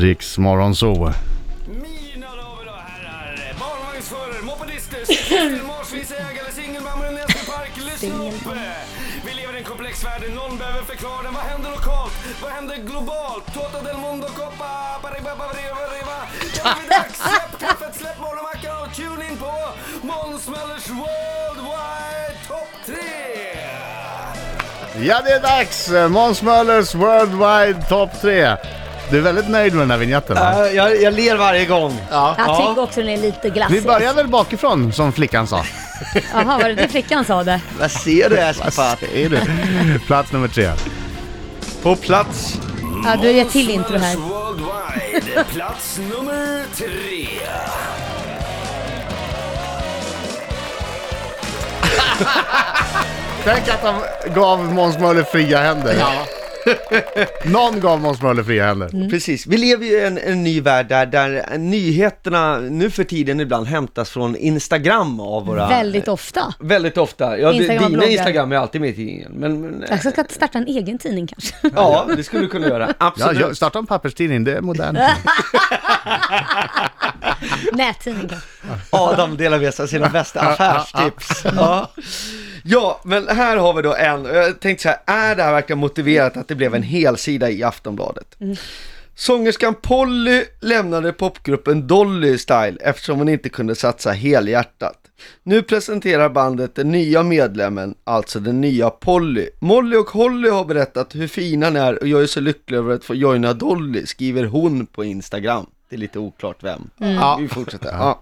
Riks Morgonzoo. Mina damer och herrar, barnvagnsförare, mopedister, marsvinsägare, singelmammor i Näsby park, lyssna upp! Vi lever i en komplex värld, någon behöver förklara den. Vad händer lokalt? Vad händer globalt? Tota del mundo coppa, pariba, pariba, pariba. Det är dags, släpp kaffet, släpp morgonmackan och tune in på Måns Möllers Worldwide Top 3! Ja, det är dags! Måns Möllers Worldwide Top 3. Du är väldigt nöjd med den här vignetten va? Äh, jag, jag ler varje gång. Ja. Jag tycker också den är lite glassig. Vi börjar väl bakifrån som flickan sa. Jaha, var det det flickan sa det? Vad ser du? Är du? Plats nummer tre. På plats. Ja, du har gett till intro här. Worldwide, plats nummer tre. Tänk att de gav Måns Möller fria händer. Någon gav Måns Möller fria händer. Mm. Precis, vi lever ju i en, en ny värld där, där nyheterna nu för tiden ibland hämtas från Instagram av våra... Väldigt ofta. Väldigt ofta. Ja, Instagram dina bloggar. Instagram är alltid med i tidningen. Men, men Jag ska starta en egen tidning kanske. ja, det skulle du kunna göra. Ja, Absolut. jag- starta en papperstidning, det är modernt. Nättidning kanske. Adam delar med sig av sina bästa affärstips. Ja. ja, men här har vi då en, jag tänkte så här, är det här verkligen motiverat att det blev en helsida i Aftonbladet? Sångerskan Polly lämnade popgruppen Dolly Style eftersom hon inte kunde satsa helhjärtat. Nu presenterar bandet den nya medlemmen, alltså den nya Polly. Molly och Holly har berättat hur fina ni är och jag är så lycklig över att få joina Dolly, skriver hon på Instagram. Det är lite oklart vem. Ja. Vi fortsätter. Ja.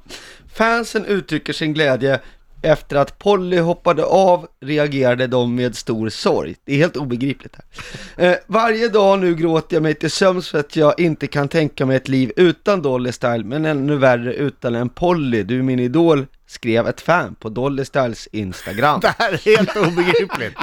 Fansen uttrycker sin glädje efter att Polly hoppade av reagerade de med stor sorg. Det är helt obegripligt här. Eh, varje dag nu gråter jag mig till sömns för att jag inte kan tänka mig ett liv utan Dolly Style, men ännu värre utan en Polly. Du är min idol, skrev ett fan på Dolly Styles Instagram. Det här är helt obegripligt.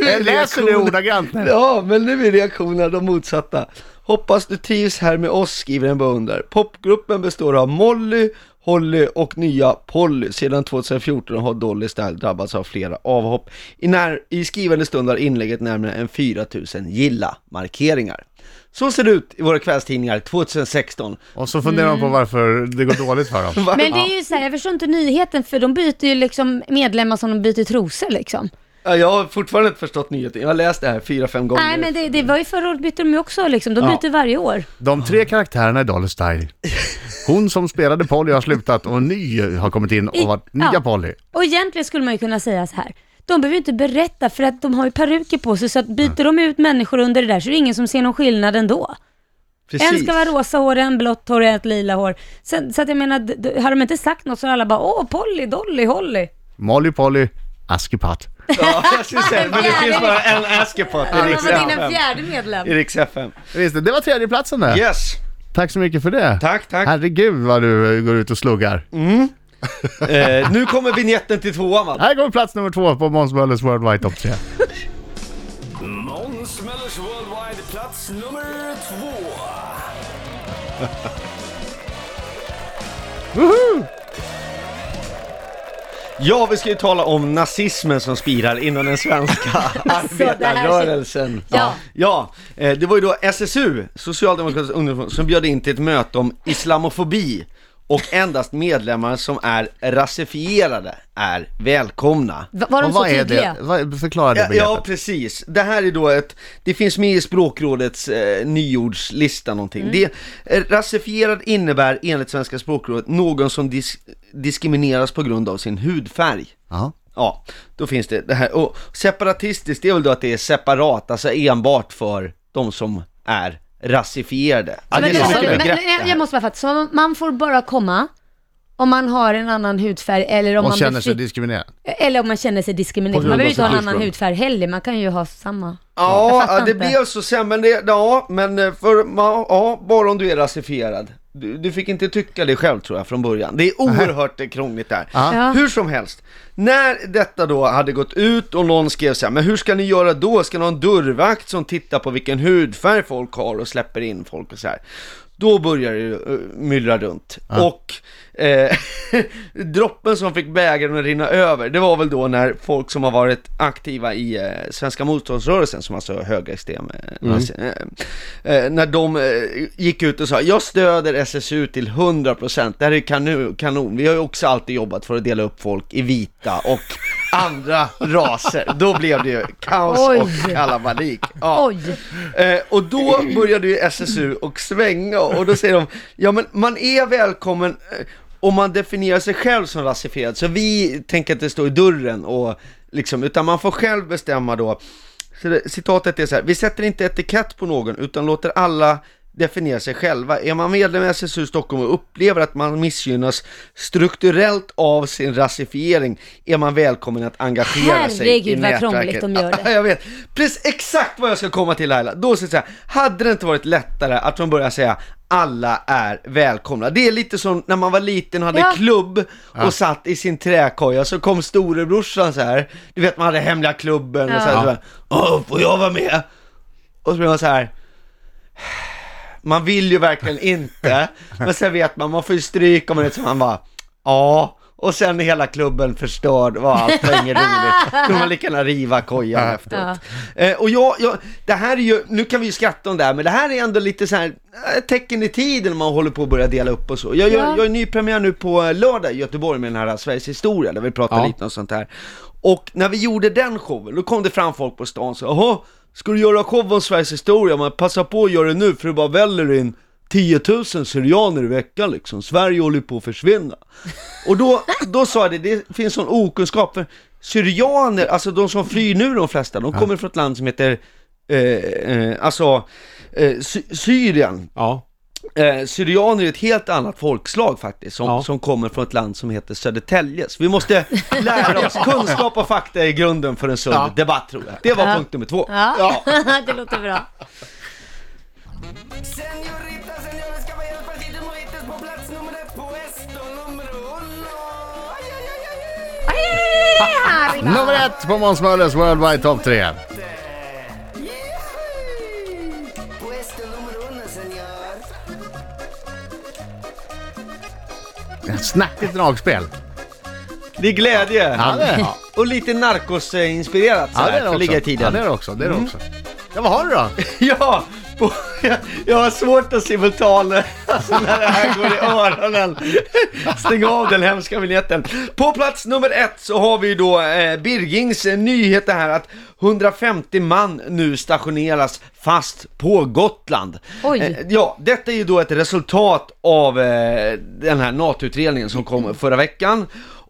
Jag läser det ordagrant. Ja, men nu är reaktionerna de motsatta. Hoppas du trivs här med oss, skriver en beundrare. Popgruppen består av Molly, Holly och nya Polly. Sedan 2014 har Dolly Style drabbats av flera avhopp. I, när, i skrivande stund har inlägget närmare än 4000 gilla-markeringar. Så ser det ut i våra kvällstidningar 2016. Och så funderar man på varför det går dåligt för dem. Men det är ju så här, jag förstår inte nyheten för de byter ju liksom medlemmar som de byter trosor liksom. Ja, jag har fortfarande inte förstått nyheten. Jag har läst det här fyra, fem gånger. Nej men det, det var ju förra året bytte de ju också liksom, de byter varje år. De tre karaktärerna i Dolly Style. Hon som spelade Polly har slutat och en ny har kommit in och varit nya Ja. Polly. Och egentligen skulle man ju kunna säga så här. De behöver inte berätta för att de har ju peruker på sig så att byter de ut människor under det där så är det ingen som ser någon skillnad ändå. Precis. En ska vara rosa hår, en blått hår, ett lila hår. Sen, så att jag menar, har de inte sagt något så är alla bara åh Polly, Dolly, Holly. Molly Polly, Askepott. Ja, jag skulle säga, men det finns bara en Askepot i Rix FM. en fjärde medlem. I Rix FM. Visst, det var tredjeplatsen där. Yes. Tack så mycket för det. Tack, tack. Herregud vad du går ut och sluggar. Eh, nu kommer vignetten till tvåan va? Här går plats nummer två på Måns Möllers Worldwide Top 3. Måns Möllers Worldwide, plats nummer två. Ja, vi ska ju tala om nazismen som spirar inom den svenska arbetarrörelsen. Ja. Ja, eh, det var ju då SSU, Socialdemokratiska ungdomsförbundet, som bjöd in till ett möte om islamofobi och endast medlemmar som är rasifierade är välkomna. Va- Var de så vad är tydliga? det? Vad, förklara det Ja, begreppet. ja, precis. Det här är då ett, det finns med i språkrådets eh, nyordslista någonting. Mm. Det, eh, rasifierad innebär enligt Svenska språkrådet någon som dis, diskrimineras på grund av sin hudfärg. Ja. Ja, då finns det det här. Och separatistiskt, det är väl då att det är separat, alltså enbart för de som är rasifierade. Ja, Men, det är men, men, jag, måste bara fatta, så man får bara komma om man har en annan hudfärg eller om, Och man känner sig diskriminerad. eller om man känner sig diskriminerad. Man behöver inte ha en annan hudfärg heller, man kan ju ha samma. Ja, det inte. blev så sen, men det, ja, men eh, för, ja, ja, bara om du är rasifierad. Du, du fick inte tycka det själv tror jag från början. Det är oerhört eh, krångligt där. Ja. Hur som helst, när detta då hade gått ut och någon skrev så här, men hur ska ni göra då? Ska ni ha en dörrvakt som tittar på vilken hudfärg folk har och släpper in folk och så här? Då börjar det eh, myllra runt. Och eh, droppen som fick bägaren att rinna över, det var väl då när folk som har varit aktiva i eh, Svenska motståndsrörelsen, som alltså är högerextrem, nazi- eh, eh, när de eh, gick ut och sa jag stöder SSU till 100%, det här är kanon, vi har ju också alltid jobbat för att dela upp folk i vita och andra raser. Då blev det ju kaos Oj. och kalabalik. Ja. Oj. Eh, och då började ju SSU och svänga och då säger de, ja men man är välkommen eh, om man definierar sig själv som rasifierad, så vi tänker inte stå i dörren och liksom, utan man får själv bestämma då. Så det, citatet är så här, vi sätter inte etikett på någon utan låter alla definiera sig själva. Är man medlem i SSU Stockholm och upplever att man missgynnas strukturellt av sin rasifiering är man välkommen att engagera sig i Herregud, vad nätverket. krångligt de gör det. Ja, jag vet. Precis exakt vad jag ska komma till Laila. Då ska jag säga, hade det inte varit lättare att från början säga alla är välkomna. Det är lite som när man var liten och hade Ja. klubb och satt i sin träkoja så kom storebrorsan så här. Du vet man hade hemliga klubben och så här, Ja. så här Åh, får jag vara med? Och så blir man så här. Man vill ju verkligen inte, men sen vet man, man får ju stryk om man är så man bara, ja. Och sen är hela klubben förstörd, var allt var inget roligt. Kan man lika gärna riva kojan efteråt. Eh, och jag, jag, det här är ju, nu kan vi ju skratta om det här, men det här är ändå lite så här eh, tecken i tiden när man håller på att börja dela upp och så. Jag, gör, Ja. jag är nypremiär nu på eh, lördag i Göteborg med den här Sveriges historia, där vi pratar Ja. lite om sånt här. Och när vi gjorde den showen, då kom det fram folk på stan och sa, ska du göra show om Sveriges historia? Men passa på att göra det nu, för det bara väller in 10 000 syrianer i veckan liksom, Sverige håller på att försvinna. Och då, då sa jag det, det finns sån okunskap, för syrianer, alltså de som flyr nu de flesta, de kommer från ett land som heter, eh, eh, alltså, eh, Sy- Syrien. Ja. Eh, syrianer är ett helt annat folkslag faktiskt, som, Ja. som kommer från ett land som heter Södertälje. Så vi måste lära oss, kunskap och fakta är grunden för en sund Ja. debatt tror jag. Det var Ja. punkt nummer två. Ja, det låter bra. Nummer ett på Måns Möllers Worldwide Top 3. Snackigt dragspel. Det är glädje. Ja, det är det. Och lite är sådär, det för att ligga i också. Ja, tiden. det är det också. Det är det också. Ja, vad har du då? Ja, jag, jag har svårt att simultan, alltså när det här går i öronen. Stäng av den hemska vignetten. På plats nummer ett så har vi då eh, Birgings nyhet här att 150 man nu stationeras fast på Gotland. Oj. Eh, ja, detta är ju då ett resultat av eh, den här NATO-utredningen som kom förra veckan.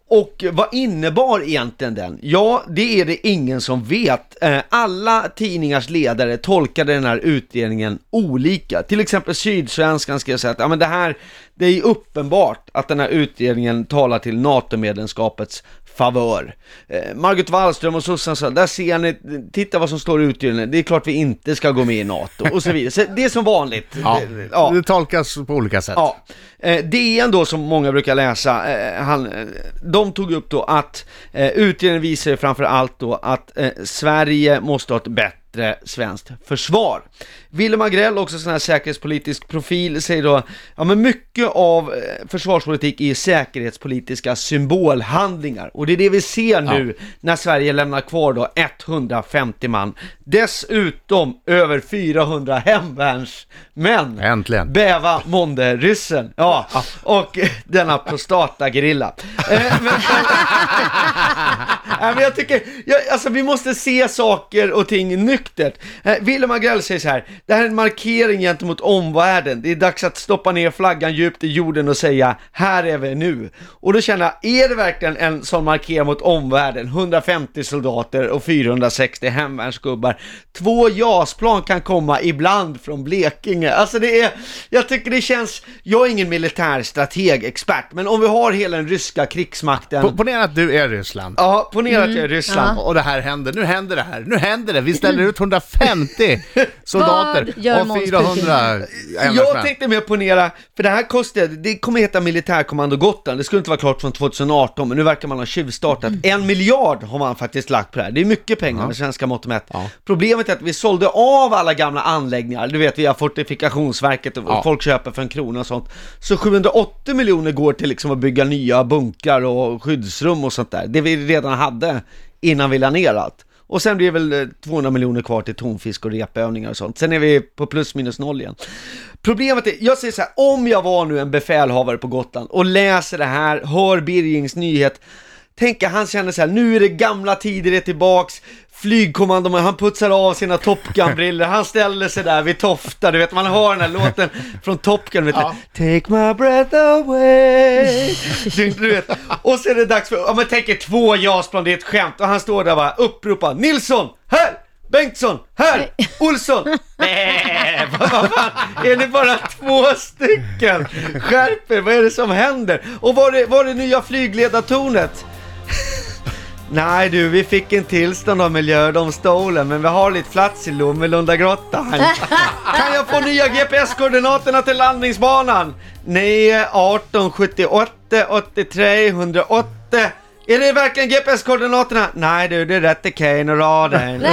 Och vad innebar egentligen den? Ja, det är det ingen som vet. Eh, alla tidningars ledare tolkade den här utredningen olika. Till exempel Sydsvenskan skrev så att ja, men det här, det är ju uppenbart att den här utredningen talar till NATO-medlemskapets favör. Eh, Margot Wallström och sossarna sa, där ser ni, titta vad som står i utredningen, det är klart vi inte ska gå med i NATO och så vidare. Så det är som vanligt. Ja, Det- ja. det tolkas på olika sätt. Ja, eh, DN då som många brukar läsa, eh, han, eh, de tog upp då att eh, utredningen visar framför allt då att eh, Sverige måste ha ett bättre svenskt försvar. Willem Agrell, också sån här säkerhetspolitisk profil, säger då, ja men mycket av eh, försvarspolitik är säkerhetspolitiska symbolhandlingar och det är det vi ser nu när Sverige lämnar kvar då 150 man. Dessutom över 400 hemvärnsmän. Äntligen. Bäva månde ryssen, ja, och denna prostatagrilla. Eh, men, men jag tycker, jag, alltså vi måste se saker och ting nyktert. Eh, Willem Agrell säger så här, det här är en markering gentemot omvärlden. Det är dags att stoppa ner flaggan djupt i jorden och säga, här är vi nu. Och då känner jag, är det verkligen en sån markering mot omvärlden? 150 soldater och 460 hemvärnsgubbar. Två JAS-plan kan komma ibland från Blekinge. Alltså det är, jag tycker det känns, jag är ingen militärstrateg, expert, men om vi har hela den ryska krigsmakten Po- Ponera att du är Ryssland. Ja, ponera att jag är Ryssland. Och det här händer, nu händer det här, nu händer det. Vi ställer ut 150 soldater gör och Måns 400 Jag tänkte mer ponera, för det här kostade, det kommer heta Militärkommando Gotland, det skulle inte vara klart från 2018, men nu verkar man ha tjuvstartat. En miljard har man faktiskt lagt på det här, det är mycket pengar med svenska mått mätt. Ja. Problemet är att vi sålde av alla gamla anläggningar, du vet via Fortifikationsverket och Ja. folk köper för en krona och sånt. Så 780 miljoner går till liksom att bygga nya bunkrar och skyddsrum och sånt där, det vi redan hade innan vi la ner allt. Och sen blir det väl eh, 200 miljoner kvar till tonfisk och repövningar och sånt. Sen är vi på plus minus noll igen. Problemet är, jag säger så här, om jag var nu en befälhavare på Gotland och läser det här, hör Birgings nyhet, tänker han känner så här, nu är det gamla tider är tillbaks, flygkommando, han putsar av sina Top Gun-briller, han ställer sig där vid Tofta, du vet, man hör den här låten från Top Gun, vet Ja. Take my breath away du, du vet, och så är det dags för, om man tänker två JAS-plan, det är ett skämt, och han står där och bara uppropar, Nilsson, här! Bengtsson, här! Olsson! Nej, vad, vad fan, är ni bara två stycken? Skärp er, vad är det som händer? Och var det, var det nya flygledartornet? Nej du, vi fick en tillstånd av miljödomstolen, men vi har lite plats i Lommelundagrottan. Kan jag få nya GPS-koordinaterna till landningsbanan? 9, 18, 78, 83, 108. Är det verkligen GPS-koordinaterna? Nej du, det är rätt till Kane och raden.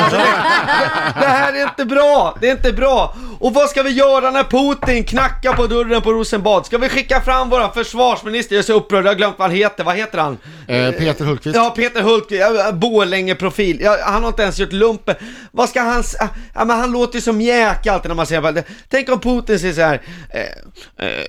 Det, här är inte bra, det är inte bra. Och vad ska vi göra när Putin knackar på dörren på Rosenbad? Ska vi skicka fram våra försvarsminister? Jag är så upprörd, jag har glömt vad han heter. Vad heter han? Eh, Peter Hultqvist. Ja, Peter ja, Borlänge-profil. Ja, han har inte ens gjort lumpen. Vad ska han... Ja, men han låter ju som jäk alltid när man säger det. Tänk om Putin säger så här. Eh, eh,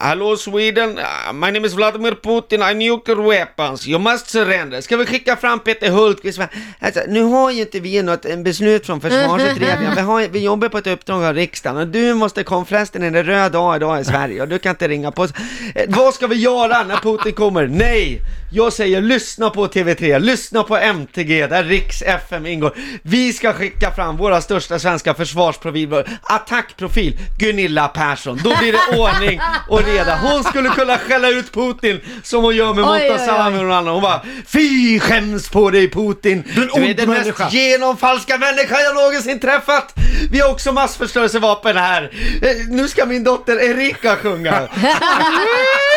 Hallå Sweden, uh, my name is Vladimir Putin, I nuclear weapons, you must surrender. Ska vi skicka fram Peter Hultqvist? Alltså, nu har ju inte vi något en beslut från försvarsutredningen, vi, har, vi jobbar på ett uppdrag av riksdagen och du måste komma förresten är det röd dag idag i Sverige och du kan inte ringa på oss. Eh, vad ska vi göra när Putin kommer? Nej! Jag säger lyssna på TV3, lyssna på MTG där Riks FM ingår. Vi ska skicka fram våra största svenska försvarsprofiler, attackprofil, Gunilla Persson. Då blir det ordning och reda. Hon skulle kunna skälla ut Putin som hon gör med. Montazami och annan. Hon bara Fy skäms på dig Putin! Du är den människa." mest genomfalska människa jag någonsin träffat! Vi har också massförstörelsevapen här. Eh, Nu ska min dotter Erika sjunga.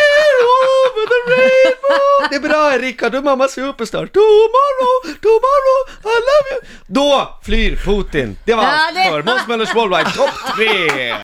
Rainbow. Det är bra Erika, du är mamma superstar. Tomorrow, tomorrow, I love you. Då flyr Putin. Det var allt för Måns Möllers Worldwide, topp tre!